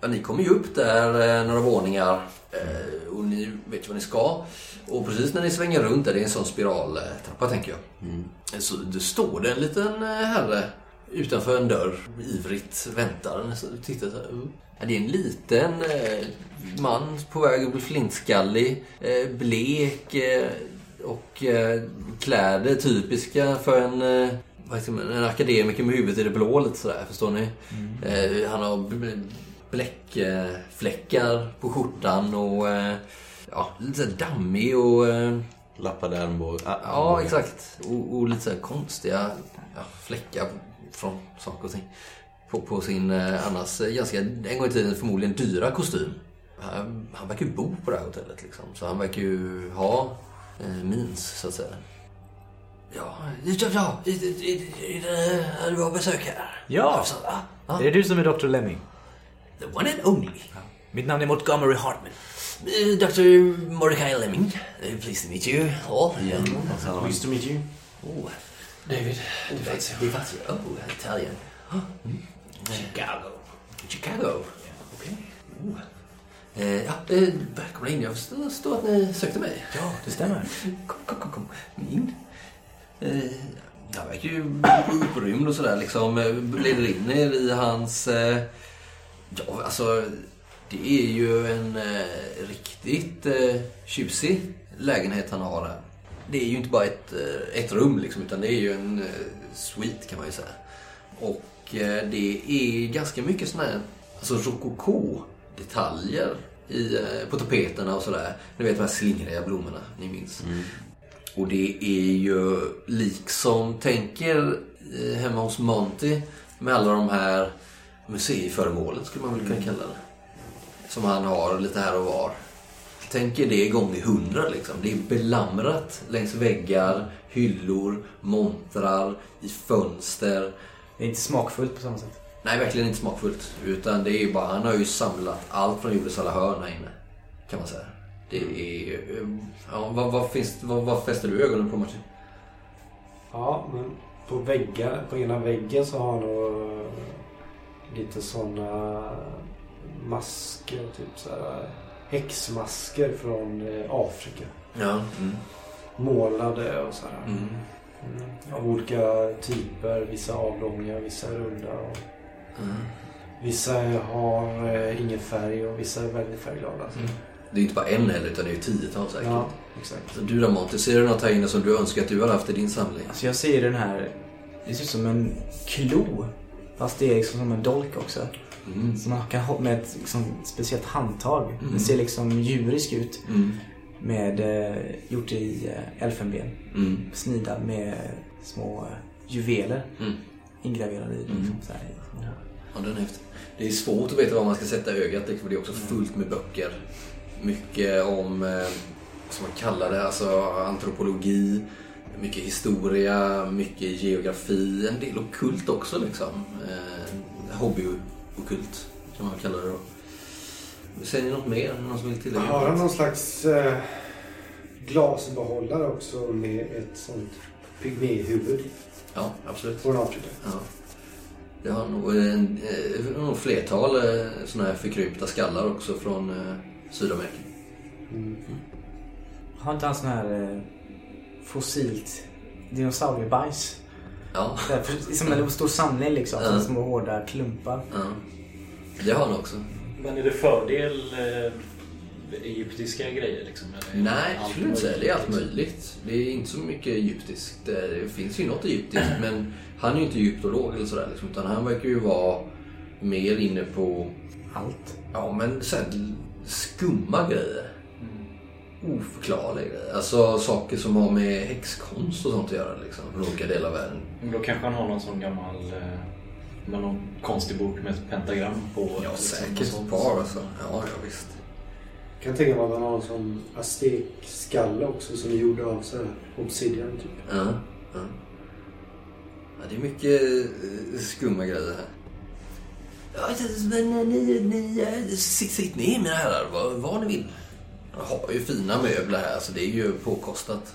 Ja, ni kommer ju upp där eh, några våningar eh, och ni vet ju vad ni ska. Och precis när ni svänger runt där, det är en sån spiraltrappa tänker jag. Mm. Så det står det en liten eh, herre utanför en dörr, ivrigt väntar. Tittar så här, ja, det är en liten man på väg att bli flintskallig, blek och kläder typiska för en, en akademiker med huvudet i det blå lite sådär, förstår ni? Eh, han har bläckfläckar på skjortan och eh, ja, lite så dammig och eh, Lappade armbåge. Ah, Ja, exakt. Och, och lite så konstiga ja, fläckar från saker och ting. På, på sin eh, annars eh, ganska, en gång i tiden förmodligen dyra kostym. Han, han verkar ju bo på det här hotellet liksom. Så han verkar ju ha eh, means, så att säga. Ja, ja, ja. Är, det var besök här? Ja. Ah, ah, Är det du som är Dr. Lemming? The one and only. Mitt namn är Montgomery Hartman. Eh, Dr. Mordecai Lemming. Eh, Pleased to meet you all. Sen har han- to meet you. Oh, David, Di Fazio. Di Fazio. Oh, Italian. Chicago. Chicago. Okej. Oh. Eh, ja, eh, välkomna in. Jag förstår att ni sökte mig. Ja, det stämmer. Kom, kom, kom, kom. in. Eh, han verkar ju upprymd och sådär liksom. Leder in er i hans... Eh, ja, alltså... Det är ju en eh, riktigt eh, tjusig lägenhet han har här. Det är ju inte bara ett, eh, ett rum liksom, utan det är ju en eh, suite kan man ju säga. Och eh, det är ganska mycket sådana här alltså rokoko-detaljer i, eh, på tapeterna och sådär. Ni vet de här slingriga blommorna, ni minns. Och det är ju liksom, tänker eh, hemma hos Monty med alla de här museiföremålen skulle man väl kunna kalla det. Som han har lite här och var. Tänker det gånger hundra liksom. Det är belamrat längs väggar, hyllor, montrar, i fönster. Det är inte smakfullt på samma sätt. Nej, verkligen inte smakfullt. Utan det är ju bara, han har ju samlat allt från jordens alla hörn här inne. Kan man säga. Det är... Ja, vad, vad, finns, vad, vad fäster du ögonen på Martin? Ja, men på väggar, på ena väggen så har han nog lite sådana masker, typ så här häxmasker från eh, Afrika. Ja. Mm. Målade och så här. Mm. Mm. Av olika typer. Vissa avlånga, vissa runda. Och Mm. vissa har eh, ingen färg och vissa är väldigt färgglada. Mm. Det är inte bara en heller utan det är ju tiotals säkert. Ja, exakt. Så du då Monty, ser du något här inne som du önskar att du hade haft i din samling? Alltså jag ser den här, det ser ut som en klo. Fast det är liksom som en dolk också. Mm. Som man kan ha med ett liksom, speciellt handtag. Mm. Det ser liksom djurisk ut. Mm. Med, eh, gjort i eh, elfenben. Mm. Snidad med små eh, juveler Mm. ingraverade i. Liksom, Mm. så här, små. Ja, den är häftig. Det är svårt att veta var man ska sätta ögat liksom, det är också fullt med böcker. Mycket om, eh, som man kallar det, alltså antropologi, mycket historia, mycket geografi, en del okult också liksom. Eh, Hobbyokult kan man kalla det då. Säger ni något mer? Någon som vill tillägga? Har han någon slags eh, glasbehållare också med ett sånt pygméhuvud Ja, absolut. från Afrika? Ja. Det har nog en, eh, nog flertal eh, såna här förkrympta skallar också från eh, Sydamerika. Mm. Har inte han sån här eh, fossilt dinosauriebajs? Ja, Så för- Som en stor samling liksom. Ja. Som små hårda klumpar. ja. Det har han också. Men är det fördel eh, egyptiska grejer liksom? Eller Nej, jag skulle inte säga det. är allt möjligt? möjligt. Det är inte så mycket egyptiskt. Det finns ju något egyptiskt men han är ju inte egyptolog eller sådär liksom, utan han verkar ju vara mer inne på, Allt. ja men sen skumma grejer. Oförklarliga. Alltså saker som har med häxkonst och sånt att göra liksom, från olika delar av världen. Men Då kanske han har någon sån gammal... Eh, med någon konstig bok med ett pentagram på. Ja, liksom, säkert ett par alltså. Ja, ja visst. Jag kan tänka mig att han har en sån aztekskalle också som är gjord av så här obsidian typ. Ja, ja. ja det är mycket eh, skumma grejer här. Ja, men eh, ni, ni, sitt, sitt ner mina herrar, vad, vad ni vill. Jag har ju fina möbler här så det är ju påkostat.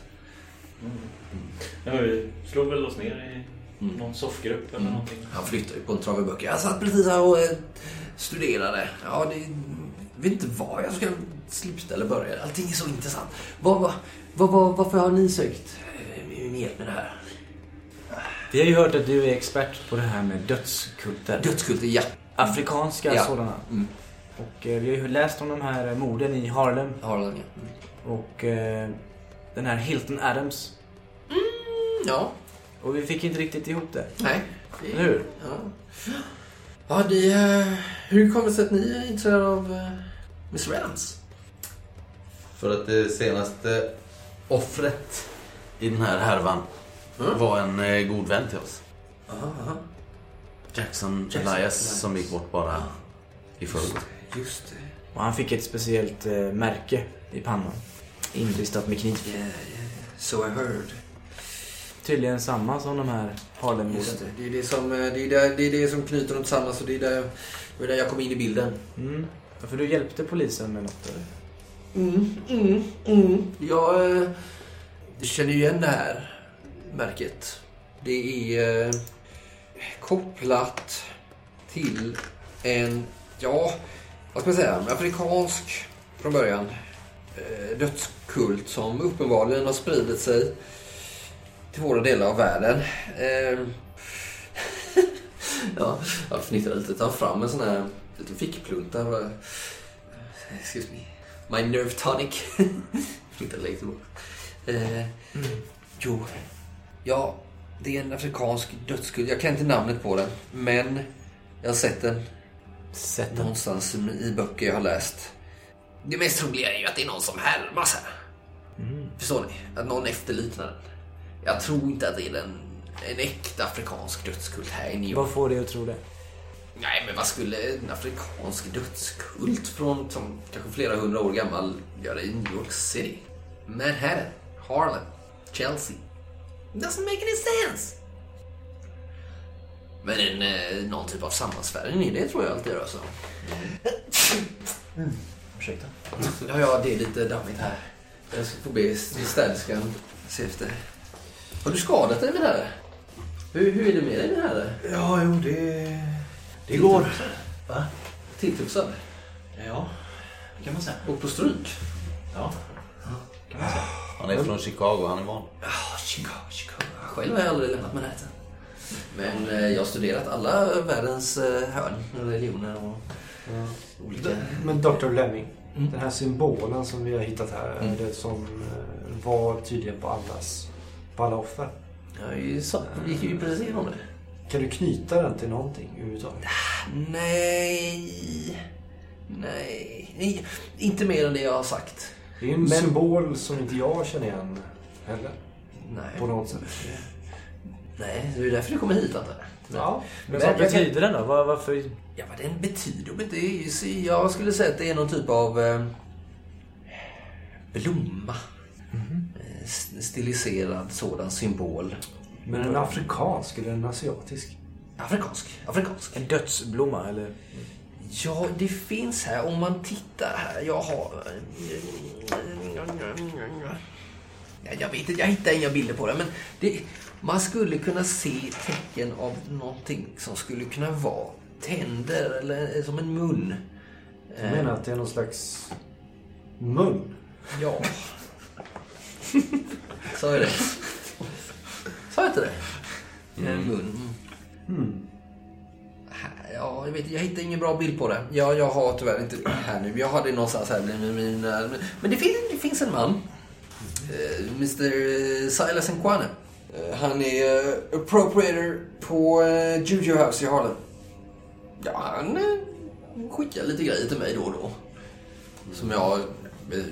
Ja, vi slog väl oss ner i Mm. någon soffgrupp eller Mm. någonting. Han flyttar ju på en trave böcker. Jag satt precis här och eh, studerade. Ja, det vet inte var jag ska sluta eller börja. Allting är så intressant. Vad, vad, vad, vad, varför har ni sökt eh, min hjälp med det här? Vi har ju hört att du är expert på det här med dödskulter. Dödskulter, ja. Afrikanska Ja. sådana. Mm. Och eh, vi har ju läst om de här morden i Harlem. Harlan, ja. Mm. Och eh, den här Hilton Adams. Ja, Och vi fick inte riktigt ihop det. nej. Eller hur? Ja. Ja, det, eh, hur kommer det sig att ni är intresserade av uh, Miss Rance? För att det senaste offret i den här härvan Mm. var en eh, god vän till oss. Aha, Jackson, Jackson Elias Elias. som gick bort bara i förrgår. Just det. Och han fick ett speciellt eh, märke i pannan. Inristat med kniv. Yeah, yeah. So I heard. Tydligen samma som de här Harlem-morden. Just det. Det är det, som, eh, det, är där, det är det som knyter dem tillsammans och det är där, det är där jag kom in i bilden. Mm. Ja, För du hjälpte polisen med något eller? Mm, mm, mm. Jag eh, känner ju igen det här märket. Det är eh, kopplat till en, ja, vad ska man säga, afrikansk från början eh, dödskult som uppenbarligen har spridit sig till våra delar av världen. Eh, [laughs] ja, jag fnittrar lite. Ta fram en sån här liten fickplunta. Excuse me. My nerve tonic. [laughs] Fnittrar lite bort. Eh, jo, ja, det är en afrikansk dödskult. Jag kan inte namnet på den, men jag har sett den Den. någonstans i böcker jag har läst. Det mest troliga är ju att det är någon som härmas här. Förstår ni? Att någon efterliknar den. Jag tror inte att det är den, en äkta afrikansk dödskult här i New York. Vad får dig att tro det? Nej, men vad skulle en afrikansk dödskult från som kanske flera hundra år gammal göra i New York City? Manhattan, Harlem, Chelsea. Doesn't make any sense. Men en, eh, någon typ av sammansvärjning i det tror jag alltid rör sig om. Ursäkta. Ja, ja, det är lite dammigt här. Jag ska få be städerskan se efter. Har du skadat dig min herre? Hur, hur är det med dig min herre? Ja, jo, det... Det går. Va? Tilltufsad? Ja, det kan man säga. Och på stryk? Ja, kan man säga. Han är från Chicago, han är van. Ja, Chicago, Chicago. Själv har jag aldrig lämnat Manhattan. Men eh, jag har studerat alla världens eh, hörn, religioner och olika... Men Dr. Lemming. Mm. Den här symbolen som vi har hittat här. Mm. Är det som eh, var tydligen på allas på alla offer. Ja, vi sa- vi gick ju precis igenom det. Kan du knyta den till någonting överhuvudtaget? Nej... Nej. Nej. Inte mer än det jag har sagt. Det är en Men- symbol som inte jag känner igen heller. Nej. På något sätt. Nej, det är därför du kommer hit antar jag. Ja. Men Men vad betyder den då? Var, varför? Ja, vad den betyder? Ju, så- jag skulle säga att det är någon typ av eh, blomma. Eh, s- Stiliserad sådan symbol. Men en afrikansk eller en asiatisk? Afrikansk. Afrikansk. En dödsblomma eller? Ja, det finns här. Om man tittar här. Jag har... Ja, jag vet inte, jag hittar inga bilder på det. Men det, man skulle kunna se tecken av någonting som skulle kunna vara tänder eller som en mun. Jag menar att det är någon slags mun. Ja. Sa jag det? Sa jag inte det? En mun. Mm. Här, Ja, jag, vet, jag hittar ingen bra bild på det. Ja, jag har tyvärr inte här nu. Jag har det någonstans här med mina... Men det finns, det finns en man. Eh, Mr Silas Nkwane. Eh, han är eh, appropriator på eh, Juju House i Harlem. Ja, han skickar lite grejer till mig då och då. Som jag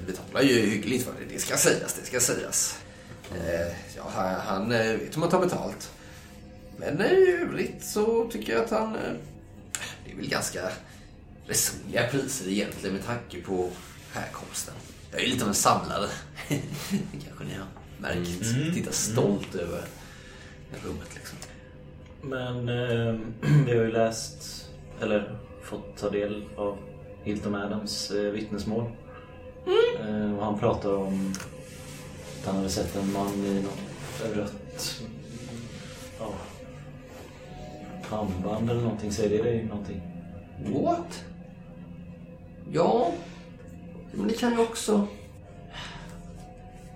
betalar ju hyggligt för. Det Det ska sägas, det ska sägas. Ja, han, vet hur man tar betalt. Men i övrigt så tycker jag att han... Det är väl ganska resonliga priser egentligen med tanke på härkomsten. Jag är lite av en samlare. [laughs] det kanske ni har märkt. Tittar stolt över rummet liksom. Men eh, [clears throat] vi har ju läst, eller fått ta del av Hilton Adams eh, vittnesmål. Eh, och han pratar om att han hade sett en man i något rött ja, pannband eller någonting. Säger det dig någonting? What? Ja, men det kan ju också...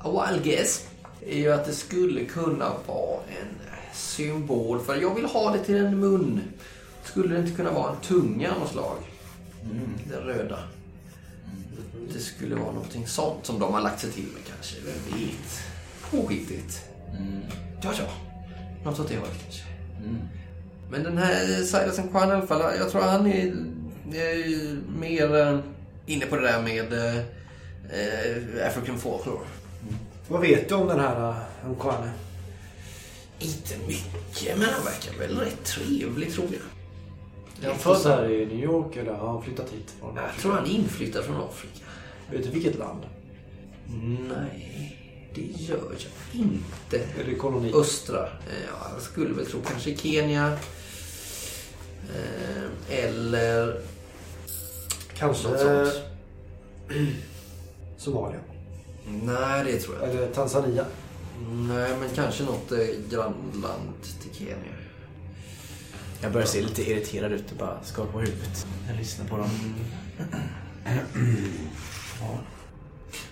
A wild guess är ju att det skulle kunna vara en symbol för jag vill ha det till en mun. Skulle det inte kunna vara en tunga av något slag? Den röda. Det skulle vara någonting sånt som de har lagt sig till med kanske. Vem vet? Påhittigt. Ja, ja. Något åt det hållet kanske. Men den här Silas Nkwan i alla fall, jag tror han är, är mer eh, inne på det där med eh, eh, African folklore. Vad vet du om den här uh, Nkwane? Inte mycket, men han verkar väl rätt trevlig tror jag. Är han född här i New York eller har han flyttat hit från Jag Afrika? tror han är inflyttad från Afrika. Vet du vilket land? Nej, det gör jag inte. Är det koloni? Östra. Eh, Ja, jag skulle väl tro kanske Kenya. Eh, eller Kanske något eh, sånt. [clears throat] Somalia? Nej, det tror jag inte. Eller Tanzania? Nej, men kanske något eh, grannland till Kenya. Jag börjar se lite irriterad ut och bara skaka på huvudet. Jag lyssnar på dem. [clears throat]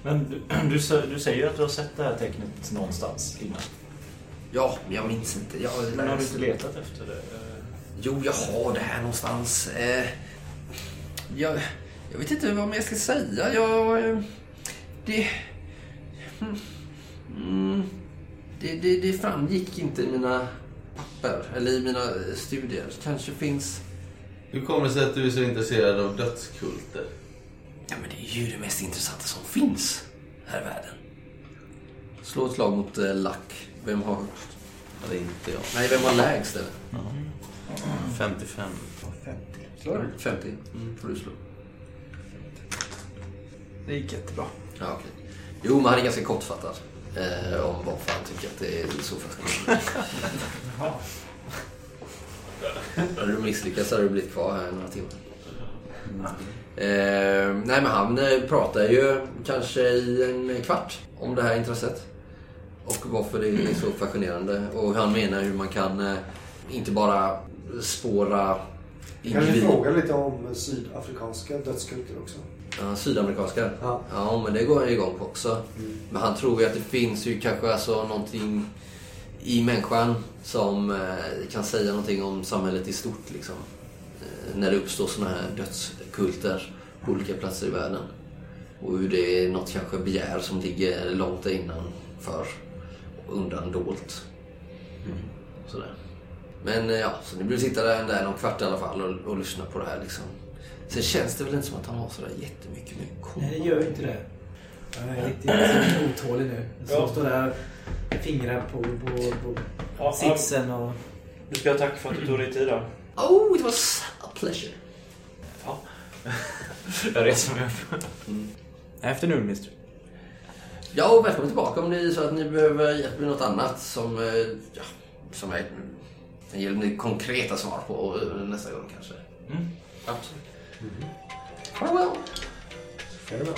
Men du, [clears throat] du, du säger ju att du har sett det här tecknet någonstans innan. Ja, men jag minns inte. Jag, Men har du inte letat efter det? Jo, jag har det här någonstans. Eh, jag, jag vet inte vad mer jag ska säga. Jag... eh, Det... [laughs] Mm, det, det, det framgick inte i mina papper, eller i mina studier. Kanske finns... Hur kommer det sig att du är så intresserad av dödskulter? Ja, men det är ju det mest intressanta som finns här i världen. Slå ett slag mot eh, lack. Vem har högst? Ja, det är inte jag. Nej, vem har lägst? Eller? 55. 50. Slår du? 50. Mm, får du slå. Det gick jättebra. Ja, okej. Jo, men han är ganska kortfattad. Eh, om varför han tycker att det är så fascinerande. [laughs] Hade du misslyckats hade du blivit kvar här i några timmar. Eh, nej men han eh, pratar ju kanske i en kvart om det här intresset. Och varför det är så fascinerande. Och han menar hur man kan eh, inte bara spåra Kan vi fråga lite om sydafrikanska dödskulter också? Ja, sydamerikanska. Ja. Ja, men det går jag igång på också. Men han tror ju att det finns ju kanske alltså någonting i människan som eh, kan säga någonting om samhället i stort. Liksom. Eh, när det uppstår såna här dödskulter på olika platser i världen. Och hur det är något kanske begär som ligger långt innanför. Undandolt. Sådär. Men eh, ja, så ni borde sitta där, där någon kvart i alla fall och, och lyssna på det här liksom. Sen känns det väl inte som att han har sådär jättemycket med Nej, det gör inte det. Jag är riktigt riktigt otålig nu. Jag Ja. står där fingrar på, på, på Ja, sitsen och... Du ska ha tack för att du tog dig tid då. Oh, it was a pleasure. [laughs] Jag reser mig upp. Afternoon, mister. Ja, och välkommen tillbaka om det är så att ni behöver hjälp med något annat som, eh, ja, som jag kan ge lite konkreta svar på eh, nästa gång kanske. Mm. Absolut. Farewell. Farewell.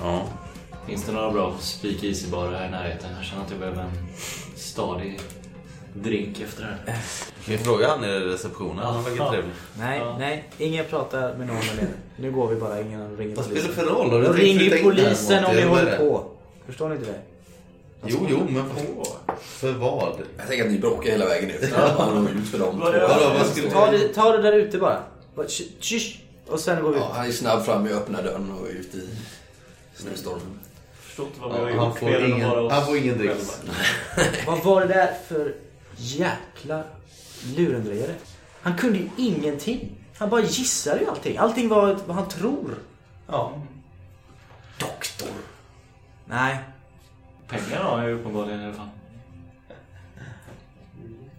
Ja. Finns det några bra speakeasy-barer här i närheten? Jag känner att jag behöver en stadig drink efter det här. Kan vi fråga han i receptionen? Han verkar trevlig. Nej, Ja. nej. Ingen pratar med någon där. Nu går vi bara. Ingen ringer Vad spelar det för roll? Har du tänkt ringer polisen om Monty, vi är håller det? på. Förstår ni inte det? Jo, jo, men för vad? Jag tänker att ni bråkar hela vägen ut. [laughs] Ja. ut för dem. Vad är det? Vadå, vad skulle Ta det, ta det där ute bara. Bara, sh- Shush! Och sen går vi ut. Ja, han är snabb fram med att öppna dörren och är ute i snöstormen. Förstår inte vad vi har han, gjort får än att ingen, vara oss han får ingen dricks. [laughs] Vad var det där för jäkla lurendrejare? Han kunde ju ingenting. Han bara gissade ju allting. Allting var vad han tror. Ja. Doktor. Nej. Pengar har jag ju uppenbarligen i alla fall.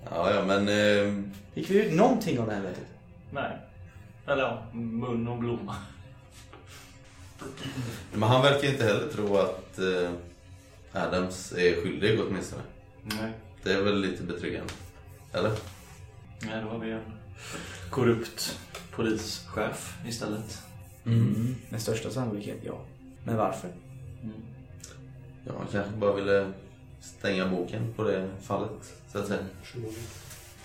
Ja, ja, men... Eh, Fick vi ut någonting av det här mötet? Nej. Eller ja, mun och blomma. Men han verkar inte heller tro att eh, Adams är skyldig åtminstone. Nej. Det är väl lite betryggande. Eller? Nej, då har vi en korrupt polischef istället. Mm. Med största sannolikhet, ja. Men varför? Ja, han kanske bara ville stänga boken på det fallet, så att säga.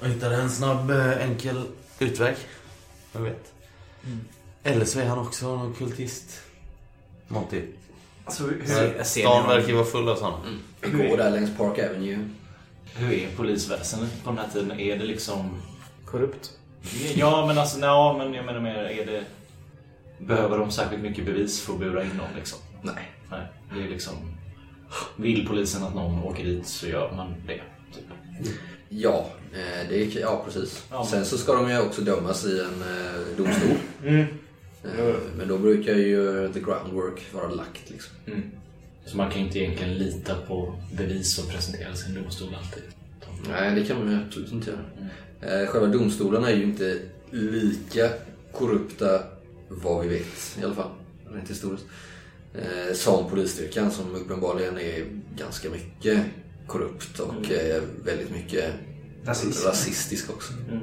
Och hittade en snabb, eh, enkel utväg. Jag vet. Eller så är han också någon kultist. Monty. Alltså, hur, ser Stan det. verkar vara full av sådana. Vi går där längs Park Avenue. hur är polisväsendet på den här tiden? Är det liksom... Korrupt. Ja, men alltså, ja, men jag menar mer, är det... Behöver de särskilt mycket bevis för att bura in någon liksom? Nej. Nej, det är liksom... Vill polisen att någon åker dit så gör man det. Typ. Ja, eh, det är, ja precis. Ja. Sen så ska de ju också dömas i en eh, domstol. Mm. Eh, Men då brukar ju the groundwork vara lagt liksom. Mm. Så man kan inte egentligen lita på bevis som presenteras i en domstol alltid. Nej, det kan man ju absolut inte göra. Eh, Själva domstolarna är ju inte lika korrupta, vad vi vet i alla fall, rent historiskt, eh, som polisstyrkan som uppenbarligen är ganska mycket korrupt och eh, väldigt mycket Rasist. rasistisk också. Mm.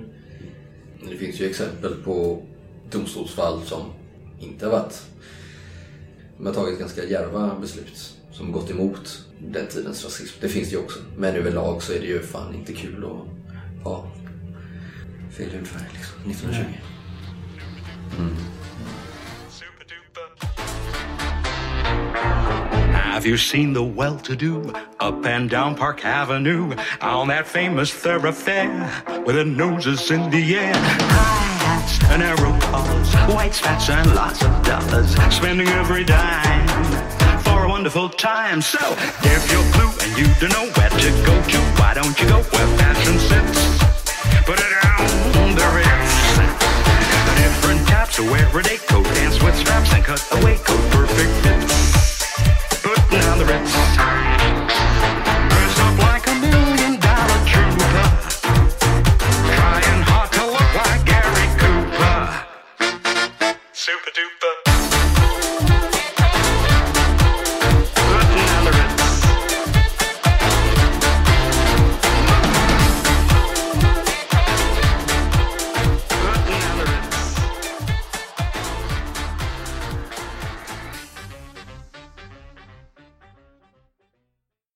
Det finns ju exempel på domstolsfall som inte har varit... De har tagit ganska djärva beslut som gått emot den tidens rasism. Det finns det ju också. Men överlag så är det ju fan inte kul att vara fel hudfärg liksom. 1920. Have you seen the well-to-do up and down Park Avenue on that famous thoroughfare with their noses in the air? an arrow pulse, white spats and lots of dollars, spending every dime for a wonderful time. So if you're blue and you don't know where to go to, why don't you go where fashion sits? Put it on the Ritz. Different types of wear a day coat, dance with straps and cut away coat, perfect fits. Putting on the Ritz.